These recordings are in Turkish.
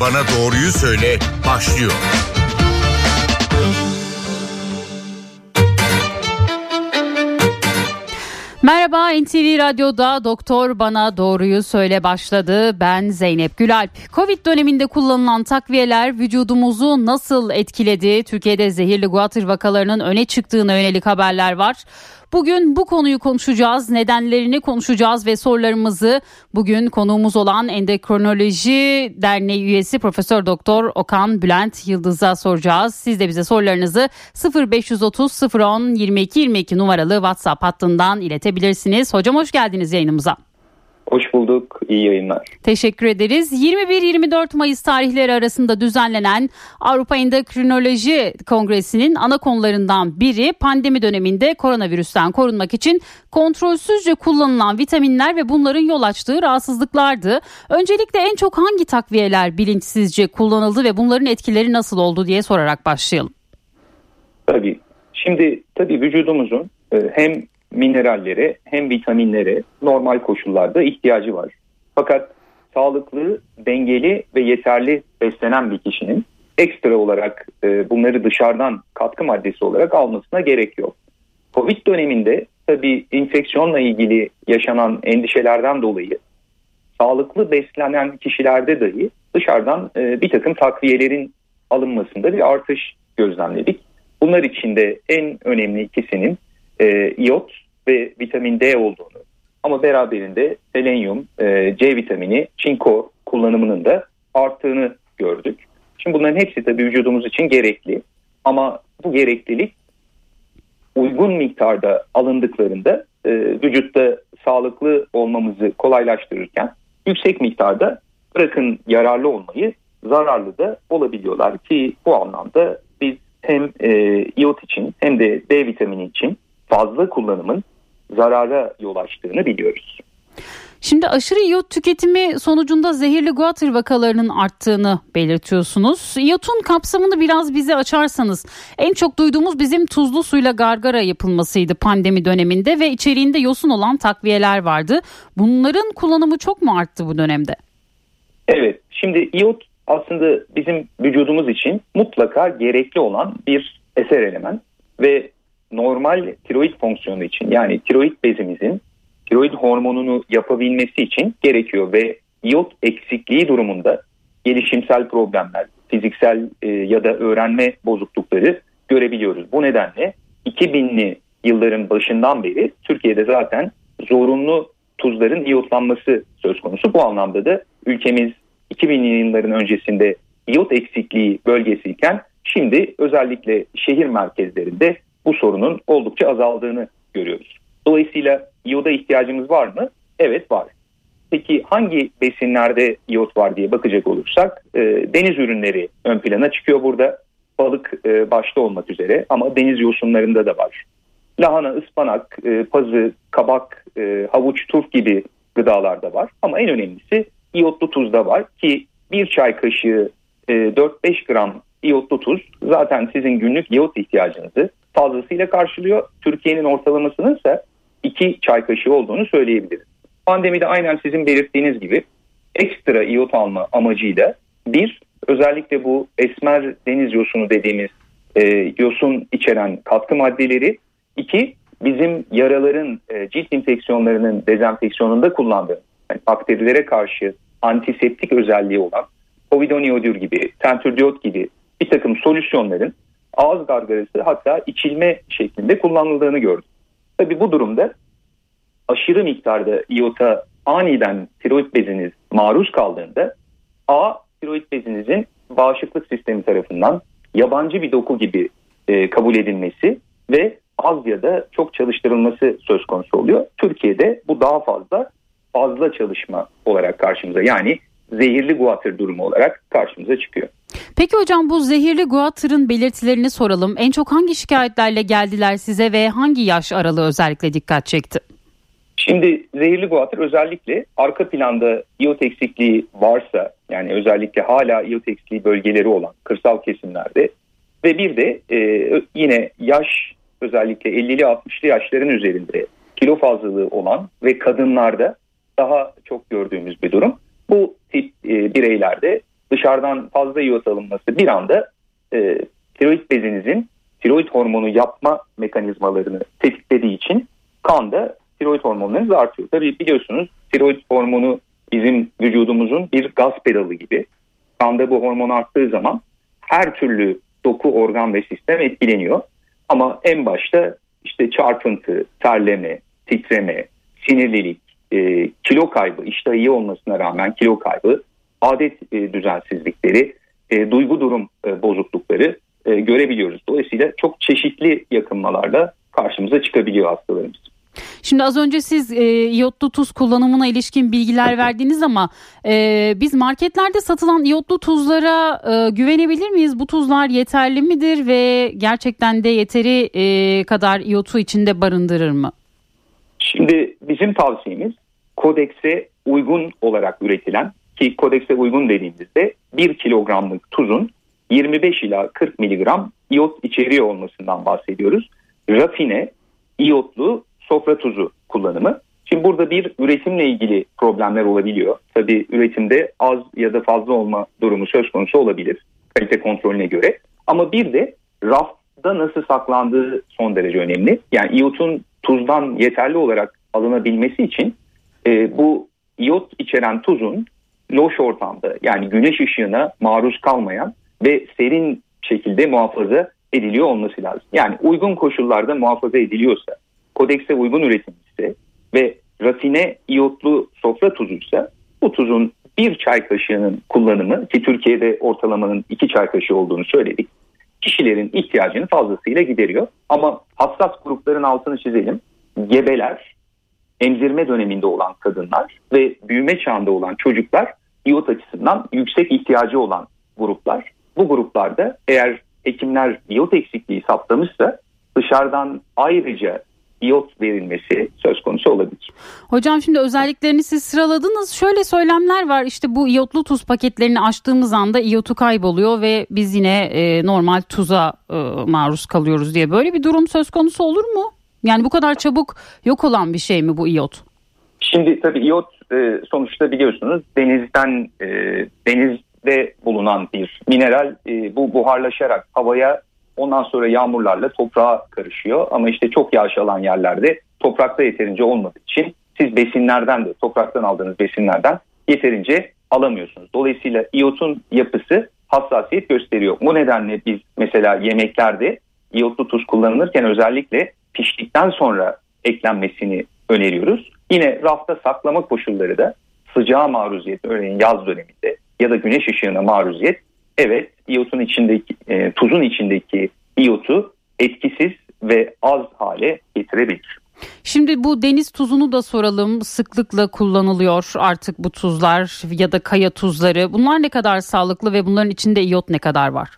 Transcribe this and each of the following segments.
bana doğruyu söyle başlıyor. Merhaba NTV Radyo'da Doktor Bana Doğruyu Söyle başladı. Ben Zeynep Gülalp. Covid döneminde kullanılan takviyeler vücudumuzu nasıl etkiledi? Türkiye'de zehirli guatr vakalarının öne çıktığına yönelik haberler var. Bugün bu konuyu konuşacağız, nedenlerini konuşacağız ve sorularımızı bugün konuğumuz olan Endokrinoloji Derneği üyesi Profesör Doktor Okan Bülent Yıldız'a soracağız. Siz de bize sorularınızı 0530 010 22 22 numaralı WhatsApp hattından iletebilirsiniz. Hocam hoş geldiniz yayınımıza. Hoş bulduk. İyi yayınlar. Teşekkür ederiz. 21-24 Mayıs tarihleri arasında düzenlenen Avrupa Endokrinoloji Kongresi'nin ana konularından biri pandemi döneminde koronavirüsten korunmak için kontrolsüzce kullanılan vitaminler ve bunların yol açtığı rahatsızlıklardı. Öncelikle en çok hangi takviyeler bilinçsizce kullanıldı ve bunların etkileri nasıl oldu diye sorarak başlayalım. Tabii. Şimdi tabii vücudumuzun e, hem minerallere hem vitaminlere normal koşullarda ihtiyacı var. Fakat sağlıklı, dengeli ve yeterli beslenen bir kişinin ekstra olarak e, bunları dışarıdan katkı maddesi olarak almasına gerek yok. Covid döneminde tabii infeksiyonla ilgili yaşanan endişelerden dolayı sağlıklı beslenen kişilerde dahi dışarıdan e, bir takım takviyelerin alınmasında bir artış gözlemledik. Bunlar içinde en önemli ikisinin e, iot ve vitamin D olduğunu ama beraberinde selenyum, e, C vitamini, çinko kullanımının da arttığını gördük. Şimdi bunların hepsi tabii vücudumuz için gerekli ama bu gereklilik uygun miktarda alındıklarında e, vücutta sağlıklı olmamızı kolaylaştırırken yüksek miktarda bırakın yararlı olmayı zararlı da olabiliyorlar ki bu anlamda biz hem e, iot için hem de D vitamini için fazla kullanımın zarara yol açtığını biliyoruz. Şimdi aşırı iyot tüketimi sonucunda zehirli guatr vakalarının arttığını belirtiyorsunuz. İyotun kapsamını biraz bize açarsanız en çok duyduğumuz bizim tuzlu suyla gargara yapılmasıydı pandemi döneminde ve içeriğinde yosun olan takviyeler vardı. Bunların kullanımı çok mu arttı bu dönemde? Evet şimdi iyot aslında bizim vücudumuz için mutlaka gerekli olan bir eser element ve normal tiroid fonksiyonu için yani tiroid bezimizin tiroid hormonunu yapabilmesi için gerekiyor ve iot eksikliği durumunda gelişimsel problemler, fiziksel e, ya da öğrenme bozuklukları görebiliyoruz. Bu nedenle 2000'li yılların başından beri Türkiye'de zaten zorunlu tuzların iyotlanması söz konusu. Bu anlamda da ülkemiz 2000'li yılların öncesinde iot eksikliği bölgesiyken şimdi özellikle şehir merkezlerinde bu sorunun oldukça azaldığını görüyoruz. Dolayısıyla iyoda ihtiyacımız var mı? Evet var. Peki hangi besinlerde iyot var diye bakacak olursak e, deniz ürünleri ön plana çıkıyor burada. Balık e, başta olmak üzere ama deniz yosunlarında da var. Lahana, ıspanak, e, pazı, kabak, e, havuç, turp gibi gıdalarda var. Ama en önemlisi iyotlu tuzda var ki bir çay kaşığı e, 4-5 gram iyotlu tuz zaten sizin günlük iyot ihtiyacınızı fazlasıyla karşılıyor. Türkiye'nin ortalamasının ise 2 çay kaşığı olduğunu söyleyebiliriz. Pandemide aynen sizin belirttiğiniz gibi ekstra iyot alma amacıyla bir özellikle bu esmer deniz yosunu dediğimiz e, yosun içeren katkı maddeleri iki bizim yaraların e, cilt infeksiyonlarının dezenfeksiyonunda kullandığı yani bakterilere karşı antiseptik özelliği olan povidoniodür gibi, tentürdiyot gibi bir takım solüsyonların ağız gargarası hatta içilme şeklinde kullanıldığını gördük. Tabi bu durumda aşırı miktarda iota aniden tiroid beziniz maruz kaldığında A tiroid bezinizin bağışıklık sistemi tarafından yabancı bir doku gibi e, kabul edilmesi ve az ya da çok çalıştırılması söz konusu oluyor. Türkiye'de bu daha fazla fazla çalışma olarak karşımıza yani zehirli guatr durumu olarak karşımıza çıkıyor. Peki hocam bu zehirli guatrın belirtilerini soralım. En çok hangi şikayetlerle geldiler size ve hangi yaş aralığı özellikle dikkat çekti? Şimdi zehirli guatr özellikle arka planda iot eksikliği varsa yani özellikle hala iot eksikliği bölgeleri olan kırsal kesimlerde ve bir de e, yine yaş özellikle 50'li 60'lı yaşların üzerinde kilo fazlalığı olan ve kadınlarda daha çok gördüğümüz bir durum. Bu tip e, bireylerde dışarıdan fazla iot alınması bir anda e, tiroid bezinizin tiroid hormonu yapma mekanizmalarını tetiklediği için kanda tiroid hormonlarınız artıyor. Tabii biliyorsunuz tiroid hormonu bizim vücudumuzun bir gaz pedalı gibi. Kanda bu hormon arttığı zaman her türlü doku, organ ve sistem etkileniyor. Ama en başta işte çarpıntı, terleme, titreme, sinirlilik, e, kilo kaybı, iştah iyi olmasına rağmen kilo kaybı, adet e, düzensizlikleri, e, duygu durum e, bozuklukları e, görebiliyoruz. Dolayısıyla çok çeşitli yakınmalarla karşımıza çıkabiliyor hastalarımız. Şimdi az önce siz e, iyotlu tuz kullanımına ilişkin bilgiler verdiniz ama e, biz marketlerde satılan iyotlu tuzlara e, güvenebilir miyiz? Bu tuzlar yeterli midir ve gerçekten de yeteri e, kadar iyotu içinde barındırır mı? Şimdi bizim tavsiyemiz kodekse uygun olarak üretilen ki kodekse uygun dediğimizde 1 kilogramlık tuzun 25 ila 40 miligram iyot içeriyor olmasından bahsediyoruz. Rafine, iyotlu sofra tuzu kullanımı. Şimdi burada bir üretimle ilgili problemler olabiliyor. Tabii üretimde az ya da fazla olma durumu söz konusu olabilir kalite kontrolüne göre. Ama bir de rafta nasıl saklandığı son derece önemli. Yani iyotun tuzdan yeterli olarak alınabilmesi için e, bu iyot içeren tuzun loş ortamda yani güneş ışığına maruz kalmayan ve serin şekilde muhafaza ediliyor olması lazım. Yani uygun koşullarda muhafaza ediliyorsa, kodekse uygun üretilmişse ve rafine iyotlu sofra tuzuysa bu tuzun bir çay kaşığının kullanımı ki Türkiye'de ortalamanın iki çay kaşığı olduğunu söyledik. Kişilerin ihtiyacını fazlasıyla gideriyor. Ama hassas grupların altını çizelim. Gebeler, emzirme döneminde olan kadınlar ve büyüme çağında olan çocuklar iot açısından yüksek ihtiyacı olan gruplar. Bu gruplarda eğer hekimler iot eksikliği saptamışsa dışarıdan ayrıca iot verilmesi söz konusu olabilir. Hocam şimdi özelliklerini siz sıraladınız. Şöyle söylemler var işte bu iyotlu tuz paketlerini açtığımız anda iyotu kayboluyor ve biz yine e, normal tuza e, maruz kalıyoruz diye. Böyle bir durum söz konusu olur mu? Yani bu kadar çabuk yok olan bir şey mi bu iyot? Şimdi tabii iyot e, sonuçta biliyorsunuz denizden e, denizde bulunan bir mineral e, bu buharlaşarak havaya ondan sonra yağmurlarla toprağa karışıyor. Ama işte çok yağış alan yerlerde toprakta yeterince olmadığı için siz besinlerden de topraktan aldığınız besinlerden yeterince alamıyorsunuz. Dolayısıyla iyotun yapısı hassasiyet gösteriyor. Bu nedenle biz mesela yemeklerde iyotlu tuz kullanılırken özellikle piştikten sonra eklenmesini öneriyoruz. Yine rafta saklama koşulları da sıcağa maruziyet örneğin yaz döneminde ya da güneş ışığına maruziyet evet iyotun içindeki e, tuzun içindeki iyotu etkisiz ve az hale getirebilir. Şimdi bu deniz tuzunu da soralım. Sıklıkla kullanılıyor artık bu tuzlar ya da kaya tuzları. Bunlar ne kadar sağlıklı ve bunların içinde iyot ne kadar var?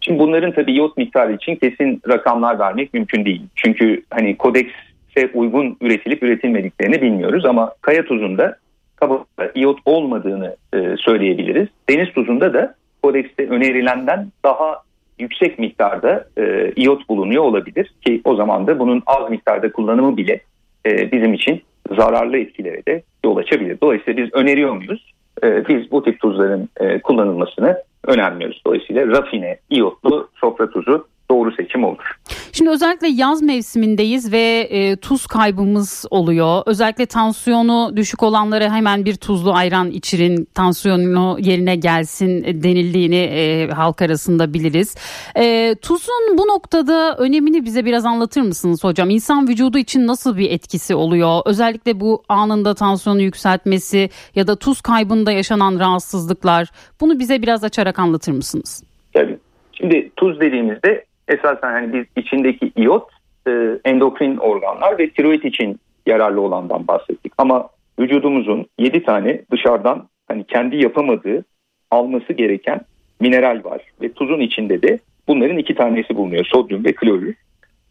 Şimdi bunların tabii iyot miktarı için kesin rakamlar vermek mümkün değil. Çünkü hani kodekse uygun üretilip üretilmediklerini bilmiyoruz ama kaya tuzunda kabalıkta iyot olmadığını e, söyleyebiliriz. Deniz tuzunda da kodekste önerilenden daha yüksek miktarda e, iyot bulunuyor olabilir ki o zaman da bunun az miktarda kullanımı bile e, bizim için zararlı etkilere de yol açabilir. Dolayısıyla biz öneriyor muyuz? Biz bu tip tuzların e, kullanılmasını önermiyoruz. Dolayısıyla rafine, iyotlu sofra tuzu doğru seçim olur. Şimdi özellikle yaz mevsimindeyiz ve e, tuz kaybımız oluyor. Özellikle tansiyonu düşük olanlara hemen bir tuzlu ayran içirin, tansiyonu yerine gelsin denildiğini e, halk arasında biliriz. E, tuzun bu noktada önemini bize biraz anlatır mısınız hocam? İnsan vücudu için nasıl bir etkisi oluyor? Özellikle bu anında tansiyonu yükseltmesi ya da tuz kaybında yaşanan rahatsızlıklar bunu bize biraz açarak anlatır mısınız? Tabii. Şimdi tuz dediğimizde esasen hani biz içindeki iot e, endokrin organlar ve tiroid için yararlı olandan bahsettik. Ama vücudumuzun 7 tane dışarıdan hani kendi yapamadığı alması gereken mineral var ve tuzun içinde de bunların iki tanesi bulunuyor sodyum ve klorür.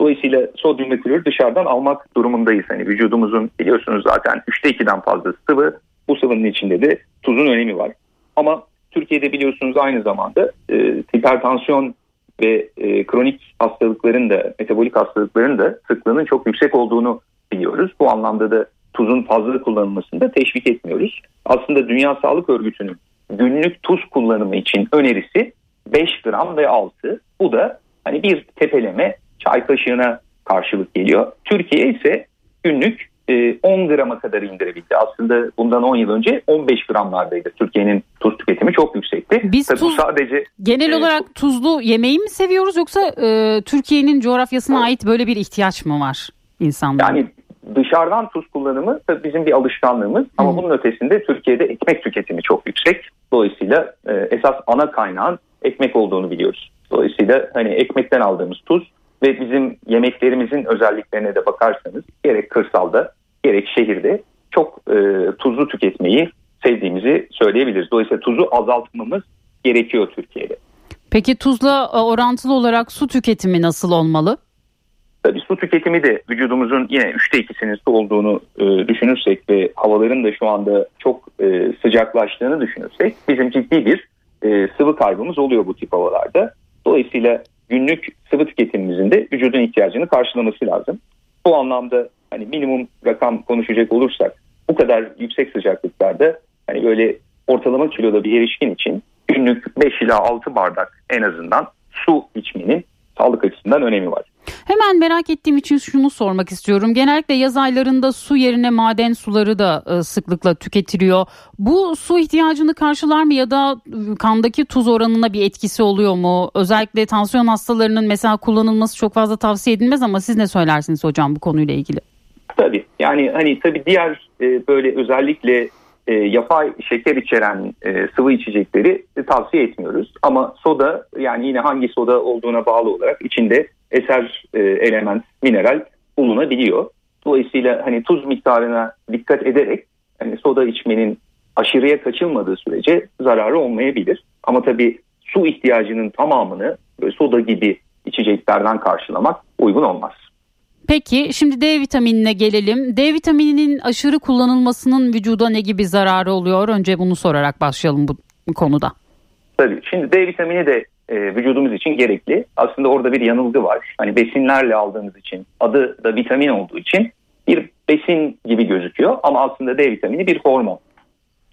Dolayısıyla sodyum ve klorür dışarıdan almak durumundayız. Hani vücudumuzun biliyorsunuz zaten 3'te 2'den fazla sıvı. Bu sıvının içinde de tuzun önemi var. Ama Türkiye'de biliyorsunuz aynı zamanda e, hipertansiyon ve e, kronik hastalıkların da metabolik hastalıkların da sıklığının çok yüksek olduğunu biliyoruz. Bu anlamda da tuzun fazla kullanılmasını da teşvik etmiyoruz. Aslında Dünya Sağlık Örgütü'nün günlük tuz kullanımı için önerisi 5 gram ve 6. Bu da hani bir tepeleme çay kaşığına karşılık geliyor. Türkiye ise günlük 10 e, grama kadar indirebildi. Aslında bundan 10 yıl önce 15 gramlardaydı. Türkiye'nin tuz tüketimi çok yüksekti. Biz Tabii tuz, sadece genel e, olarak tuzlu yemeği mi seviyoruz yoksa e, Türkiye'nin coğrafyasına ait böyle bir ihtiyaç mı var insanların? Yani dışarıdan tuz kullanımı tabii bizim bir alışkanlığımız ama bunun ötesinde Türkiye'de ekmek tüketimi çok yüksek. Dolayısıyla e, esas ana kaynağın ekmek olduğunu biliyoruz. Dolayısıyla hani ekmekten aldığımız tuz ve bizim yemeklerimizin özelliklerine de bakarsanız gerek kırsalda gerek şehirde çok e, tuzlu tüketmeyi sevdiğimizi söyleyebiliriz. Dolayısıyla tuzu azaltmamız gerekiyor Türkiye'de. Peki tuzla e, orantılı olarak su tüketimi nasıl olmalı? Tabii su tüketimi de vücudumuzun yine üçte ikisinin su olduğunu e, düşünürsek ve havaların da şu anda çok e, sıcaklaştığını düşünürsek bizim ciddi bir e, sıvı kaybımız oluyor bu tip havalarda. Dolayısıyla günlük sıvı tüketimimizin de vücudun ihtiyacını karşılaması lazım. Bu anlamda hani minimum rakam konuşacak olursak bu kadar yüksek sıcaklıklarda hani böyle ortalama kiloda bir erişkin için günlük 5 ila 6 bardak en azından su içmenin sağlık açısından önemi var. Hemen merak ettiğim için şunu sormak istiyorum. Genellikle yaz aylarında su yerine maden suları da e, sıklıkla tüketiliyor. Bu su ihtiyacını karşılar mı ya da e, kandaki tuz oranına bir etkisi oluyor mu? Özellikle tansiyon hastalarının mesela kullanılması çok fazla tavsiye edilmez ama siz ne söylersiniz hocam bu konuyla ilgili? Tabii yani hani tabii diğer e, böyle özellikle e, yapay şeker içeren e, sıvı içecekleri e, tavsiye etmiyoruz. Ama soda yani yine hangi soda olduğuna bağlı olarak içinde eser e, element, mineral bulunabiliyor. Dolayısıyla hani tuz miktarına dikkat ederek hani soda içmenin aşırıya kaçılmadığı sürece zararı olmayabilir. Ama tabii su ihtiyacının tamamını böyle soda gibi içeceklerden karşılamak uygun olmaz. Peki şimdi D vitaminine gelelim. D vitamininin aşırı kullanılmasının vücuda ne gibi zararı oluyor? Önce bunu sorarak başlayalım bu konuda. Tabii şimdi D vitamini de e, vücudumuz için gerekli. Aslında orada bir yanılgı var. Hani besinlerle aldığımız için adı da vitamin olduğu için bir besin gibi gözüküyor ama aslında D vitamini bir hormon.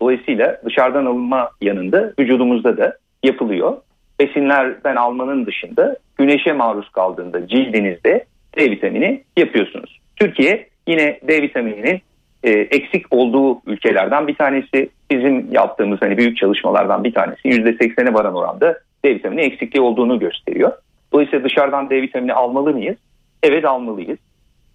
Dolayısıyla dışarıdan alınma yanında vücudumuzda da yapılıyor. Besinlerden almanın dışında güneşe maruz kaldığında cildinizde D vitamini yapıyorsunuz. Türkiye yine D vitamininin e, eksik olduğu ülkelerden bir tanesi. Bizim yaptığımız hani büyük çalışmalardan bir tanesi %80'e varan oranda D vitamini eksikliği olduğunu gösteriyor. Dolayısıyla dışarıdan D vitamini almalı mıyız? Evet almalıyız.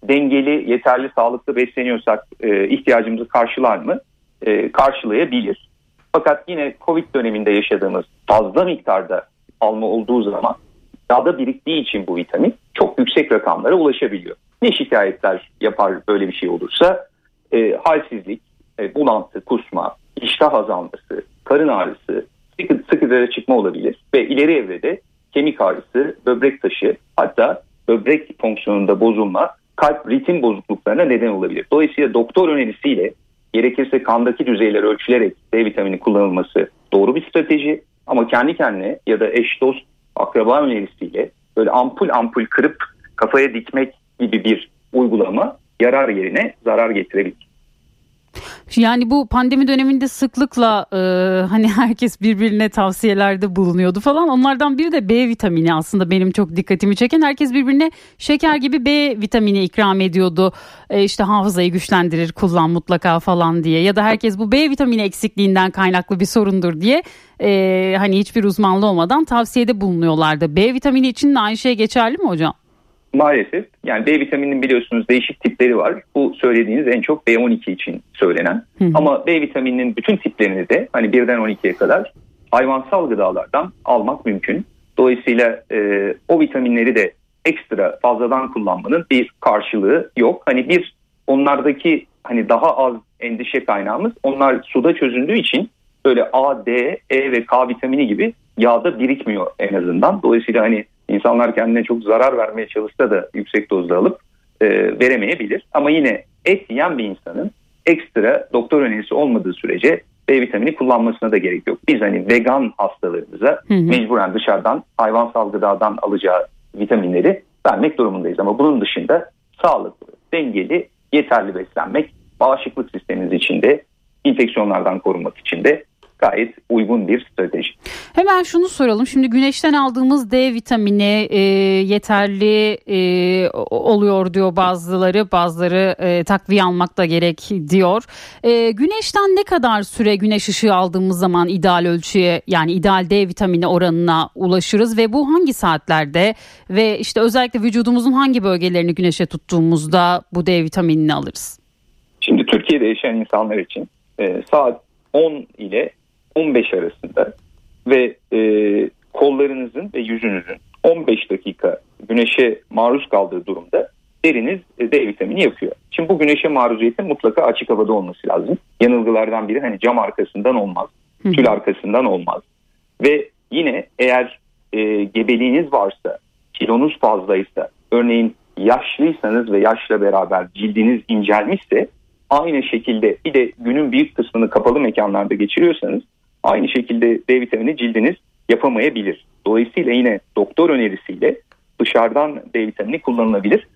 Dengeli, yeterli, sağlıklı besleniyorsak e, ihtiyacımızı karşılar mı? E, karşılayabilir. Fakat yine Covid döneminde yaşadığımız fazla miktarda alma olduğu zaman yağda biriktiği için bu vitamin çok yüksek rakamlara ulaşabiliyor. Ne şikayetler yapar böyle bir şey olursa? E, halsizlik, e, bulantı, kusma, iştah azalması, karın ağrısı, sıkı, sıkı çıkma olabilir ve ileri evrede kemik ağrısı, böbrek taşı hatta böbrek fonksiyonunda bozulma, kalp ritim bozukluklarına neden olabilir. Dolayısıyla doktor önerisiyle gerekirse kandaki düzeyler ölçülerek D vitamini kullanılması doğru bir strateji ama kendi kendine ya da eş dost akraba önerisiyle böyle ampul ampul kırıp kafaya dikmek gibi bir uygulama yarar yerine zarar getirebilir. Yani bu pandemi döneminde sıklıkla e, hani herkes birbirine tavsiyelerde bulunuyordu falan. Onlardan biri de B vitamini aslında benim çok dikkatimi çeken. Herkes birbirine şeker gibi B vitamini ikram ediyordu. E, işte hafızayı güçlendirir kullan mutlaka falan diye. Ya da herkes bu B vitamini eksikliğinden kaynaklı bir sorundur diye e, hani hiçbir uzmanlığı olmadan tavsiyede bulunuyorlardı. B vitamini için de aynı şey geçerli mi hocam? Maalesef yani B vitamininin biliyorsunuz değişik tipleri var. Bu söylediğiniz en çok B12 için söylenen. Hı hı. Ama B vitamininin bütün tiplerini de hani birden 12'ye kadar hayvansal gıdalardan almak mümkün. Dolayısıyla e, o vitaminleri de ekstra fazladan kullanmanın bir karşılığı yok. Hani bir onlardaki hani daha az endişe kaynağımız onlar suda çözündüğü için böyle A, D, E ve K vitamini gibi yağda birikmiyor en azından. Dolayısıyla hani insanlar kendine çok zarar vermeye çalışsa da yüksek dozda alıp e, veremeyebilir. Ama yine et yiyen bir insanın ekstra doktor önerisi olmadığı sürece B vitamini kullanmasına da gerek yok. Biz hani vegan hastalarımıza hı hı. mecburen dışarıdan hayvansal gıdadan alacağı vitaminleri vermek durumundayız. Ama bunun dışında sağlıklı, dengeli, yeterli beslenmek bağışıklık sistemimiz içinde infeksiyonlardan korunmak için de gayet uygun bir strateji. Hemen şunu soralım. Şimdi güneşten aldığımız D vitamini e, yeterli e, oluyor diyor bazıları. Bazıları e, takviye almak da gerek diyor. E, güneşten ne kadar süre güneş ışığı aldığımız zaman ideal ölçüye yani ideal D vitamini oranına ulaşırız ve bu hangi saatlerde ve işte özellikle vücudumuzun hangi bölgelerini güneşe tuttuğumuzda bu D vitaminini alırız? Şimdi Türkiye'de yaşayan insanlar için e, saat 10 ile 15 arasında ve e, kollarınızın ve yüzünüzün 15 dakika güneşe maruz kaldığı durumda deriniz e, D vitamini yapıyor. Şimdi bu güneşe maruziyetin mutlaka açık havada olması lazım. Yanılgılardan biri hani cam arkasından olmaz, tül arkasından olmaz. Ve yine eğer e, gebeliğiniz varsa, kilonuz fazlaysa, örneğin yaşlıysanız ve yaşla beraber cildiniz incelmişse aynı şekilde bir de günün büyük kısmını kapalı mekanlarda geçiriyorsanız aynı şekilde D vitamini cildiniz yapamayabilir. Dolayısıyla yine doktor önerisiyle dışarıdan D vitamini kullanılabilir.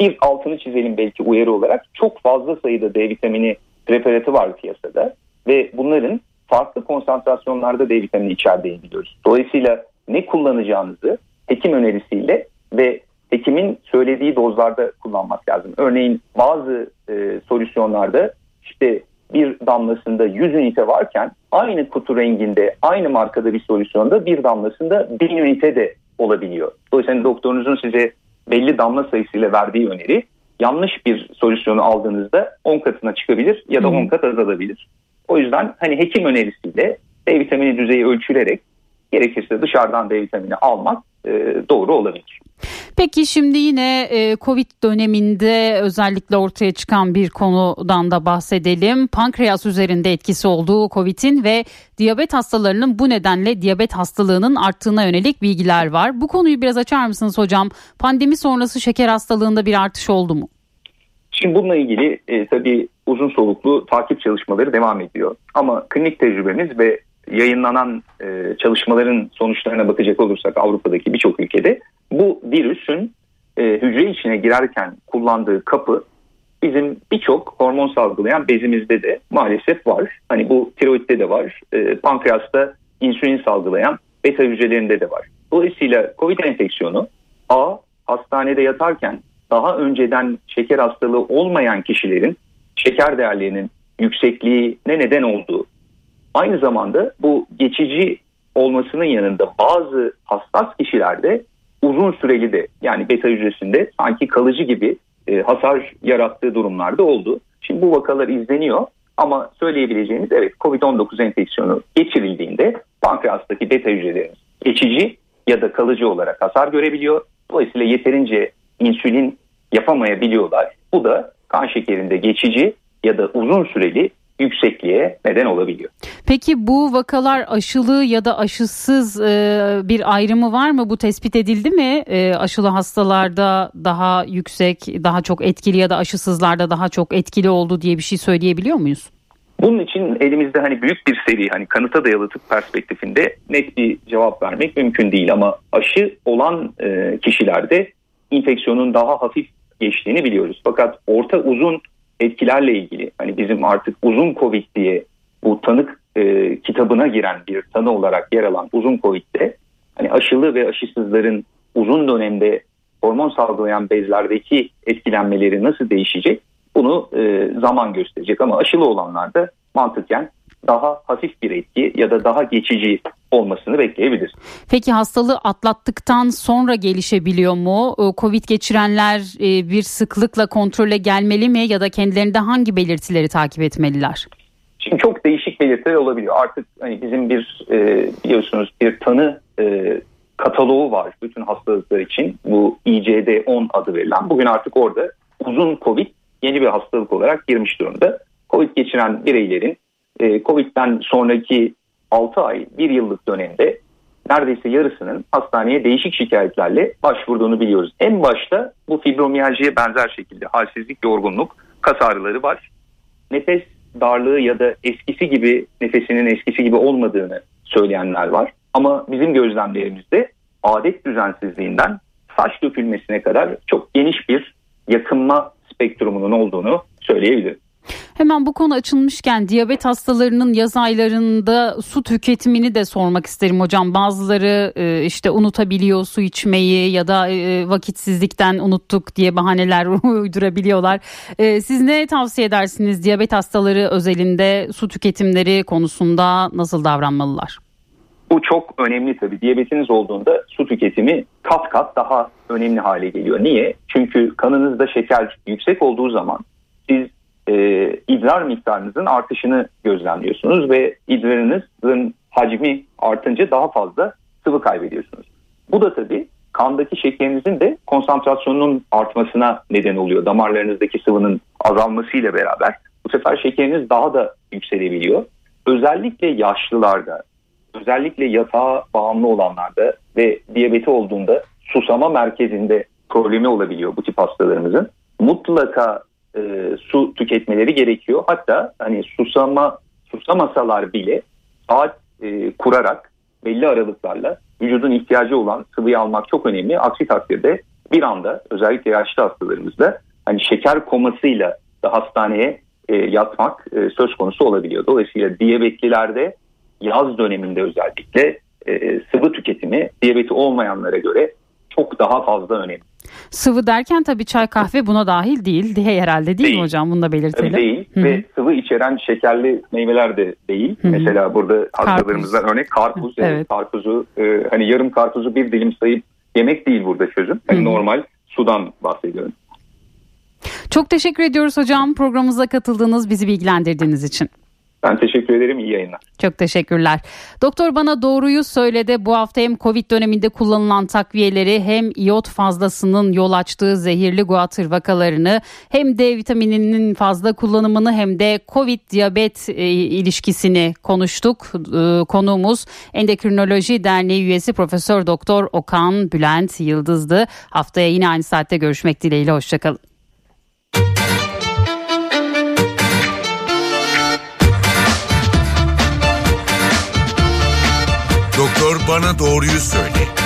Bir altını çizelim belki uyarı olarak çok fazla sayıda D vitamini preparatı var piyasada ve bunların farklı konsantrasyonlarda D vitamini içerdiğini biliyoruz. Dolayısıyla ne kullanacağınızı hekim önerisiyle ve hekimin söylediği dozlarda kullanmak lazım. Örneğin bazı e, solüsyonlarda işte bir damlasında 100 ünite varken aynı kutu renginde aynı markada bir solüsyonda bir damlasında 1000 ünite de olabiliyor. Dolayısıyla doktorunuzun size belli damla sayısıyla verdiği öneri yanlış bir solüsyonu aldığınızda 10 katına çıkabilir ya da 10 kat azalabilir. O yüzden hani hekim önerisiyle D vitamini düzeyi ölçülerek gerekirse dışarıdan D vitamini almak e, doğru olabilir. Peki şimdi yine e, Covid döneminde özellikle ortaya çıkan bir konudan da bahsedelim. Pankreas üzerinde etkisi olduğu Covid'in ve diyabet hastalarının bu nedenle diyabet hastalığının arttığına yönelik bilgiler var. Bu konuyu biraz açar mısınız hocam? Pandemi sonrası şeker hastalığında bir artış oldu mu? Şimdi bununla ilgili e, tabii uzun soluklu takip çalışmaları devam ediyor. Ama klinik tecrübemiz ve yayınlanan e, çalışmaların sonuçlarına bakacak olursak Avrupa'daki birçok ülkede bu virüsün e, hücre içine girerken kullandığı kapı bizim birçok hormon salgılayan bezimizde de maalesef var. Hani bu tiroidde de var, e, pankreasta insülin salgılayan beta hücrelerinde de var. Dolayısıyla COVID enfeksiyonu A hastanede yatarken daha önceden şeker hastalığı olmayan kişilerin şeker değerlerinin yüksekliğine neden olduğu Aynı zamanda bu geçici olmasının yanında bazı hassas kişilerde uzun süreli de yani beta hücresinde sanki kalıcı gibi e, hasar yarattığı durumlarda oldu. Şimdi bu vakalar izleniyor ama söyleyebileceğimiz evet COVID-19 enfeksiyonu geçirildiğinde pankreastaki beta hücrelerimiz geçici ya da kalıcı olarak hasar görebiliyor. Dolayısıyla yeterince insülin yapamayabiliyorlar. Bu da kan şekerinde geçici ya da uzun süreli yüksekliğe neden olabiliyor. Peki bu vakalar aşılı ya da aşısız e, bir ayrımı var mı? Bu tespit edildi mi? E, aşılı hastalarda daha yüksek, daha çok etkili ya da aşısızlarda daha çok etkili oldu diye bir şey söyleyebiliyor muyuz? Bunun için elimizde hani büyük bir seri hani kanıta dayalı tıp perspektifinde net bir cevap vermek mümkün değil ama aşı olan e, kişilerde infeksiyonun daha hafif geçtiğini biliyoruz. Fakat orta uzun etkilerle ilgili hani bizim artık uzun Covid diye bu tanık e, kitabına giren bir tanı olarak yer alan uzun Covid'de hani aşılı ve aşısızların uzun dönemde hormon salgılayan bezlerdeki etkilenmeleri nasıl değişecek bunu e, zaman gösterecek ama aşılı olanlarda mantıken daha hafif bir etki ya da daha geçici olmasını bekleyebiliriz. Peki hastalığı atlattıktan sonra gelişebiliyor mu? Ee, Covid geçirenler e, bir sıklıkla kontrole gelmeli mi ya da kendilerinde hangi belirtileri takip etmeliler? Şimdi çok değişik belirtiler olabiliyor. Artık hani bizim bir e, biliyorsunuz bir tanı e, kataloğu var bütün hastalıklar için. Bu ICD-10 adı verilen. Bugün artık orada uzun Covid yeni bir hastalık olarak girmiş durumda. Covid geçiren bireylerin e, Covid'den sonraki 6 ay 1 yıllık dönemde neredeyse yarısının hastaneye değişik şikayetlerle başvurduğunu biliyoruz. En başta bu fibromiyaljiye benzer şekilde halsizlik, yorgunluk, kas ağrıları var. Nefes darlığı ya da eskisi gibi nefesinin eskisi gibi olmadığını söyleyenler var. Ama bizim gözlemlerimizde adet düzensizliğinden saç dökülmesine kadar çok geniş bir yakınma spektrumunun olduğunu söyleyebilirim. Hemen bu konu açılmışken diyabet hastalarının yaz aylarında su tüketimini de sormak isterim hocam. Bazıları e, işte unutabiliyor su içmeyi ya da e, vakitsizlikten unuttuk diye bahaneler uydurabiliyorlar. E, siz ne tavsiye edersiniz diyabet hastaları özelinde su tüketimleri konusunda nasıl davranmalılar? Bu çok önemli tabii. Diyabetiniz olduğunda su tüketimi kat kat daha önemli hale geliyor. Niye? Çünkü kanınızda şeker yüksek olduğu zaman e, idrar miktarınızın artışını gözlemliyorsunuz ve idrarınızın hacmi artınca daha fazla sıvı kaybediyorsunuz. Bu da tabii kandaki şekerinizin de konsantrasyonunun artmasına neden oluyor. Damarlarınızdaki sıvının azalmasıyla beraber bu sefer şekeriniz daha da yükselebiliyor. Özellikle yaşlılarda, özellikle yatağa bağımlı olanlarda ve diyabeti olduğunda susama merkezinde problemi olabiliyor bu tip hastalarımızın. Mutlaka e, su tüketmeleri gerekiyor. Hatta hani susama susamasalar bile saat e, kurarak belli aralıklarla vücudun ihtiyacı olan sıvıyı almak çok önemli. Aksi takdirde bir anda özellikle yaşlı hastalarımızda hani şeker komasıyla da hastaneye e, yatmak e, söz konusu olabiliyor. Dolayısıyla diyabetlilerde yaz döneminde özellikle e, sıvı tüketimi diyabeti olmayanlara göre çok daha fazla önemli. Sıvı derken tabii çay kahve buna dahil değil diye herhalde değil, değil. mi hocam bunu da belirtelim. Tabii değil Hı-hı. ve sıvı içeren şekerli meyveler de değil. Hı-hı. Mesela burada hastalarımızdan örnek karpuz. Evet. Yani karpuzu e, hani yarım karpuzu bir dilim sayıp yemek değil burada çözüm. Hani Hı-hı. normal sudan bahsediyorum. Çok teşekkür ediyoruz hocam programımıza katıldığınız bizi bilgilendirdiğiniz için. Ben teşekkür ederim. İyi yayınlar. Çok teşekkürler. Doktor bana doğruyu söyledi. Bu hafta hem Covid döneminde kullanılan takviyeleri hem iot fazlasının yol açtığı zehirli guatr vakalarını hem D vitamininin fazla kullanımını hem de Covid diyabet e, ilişkisini konuştuk. E, konuğumuz Endokrinoloji Derneği üyesi Profesör Doktor Okan Bülent Yıldız'dı. Haftaya yine aynı saatte görüşmek dileğiyle. Hoşçakalın. Bana doğruyu söyle.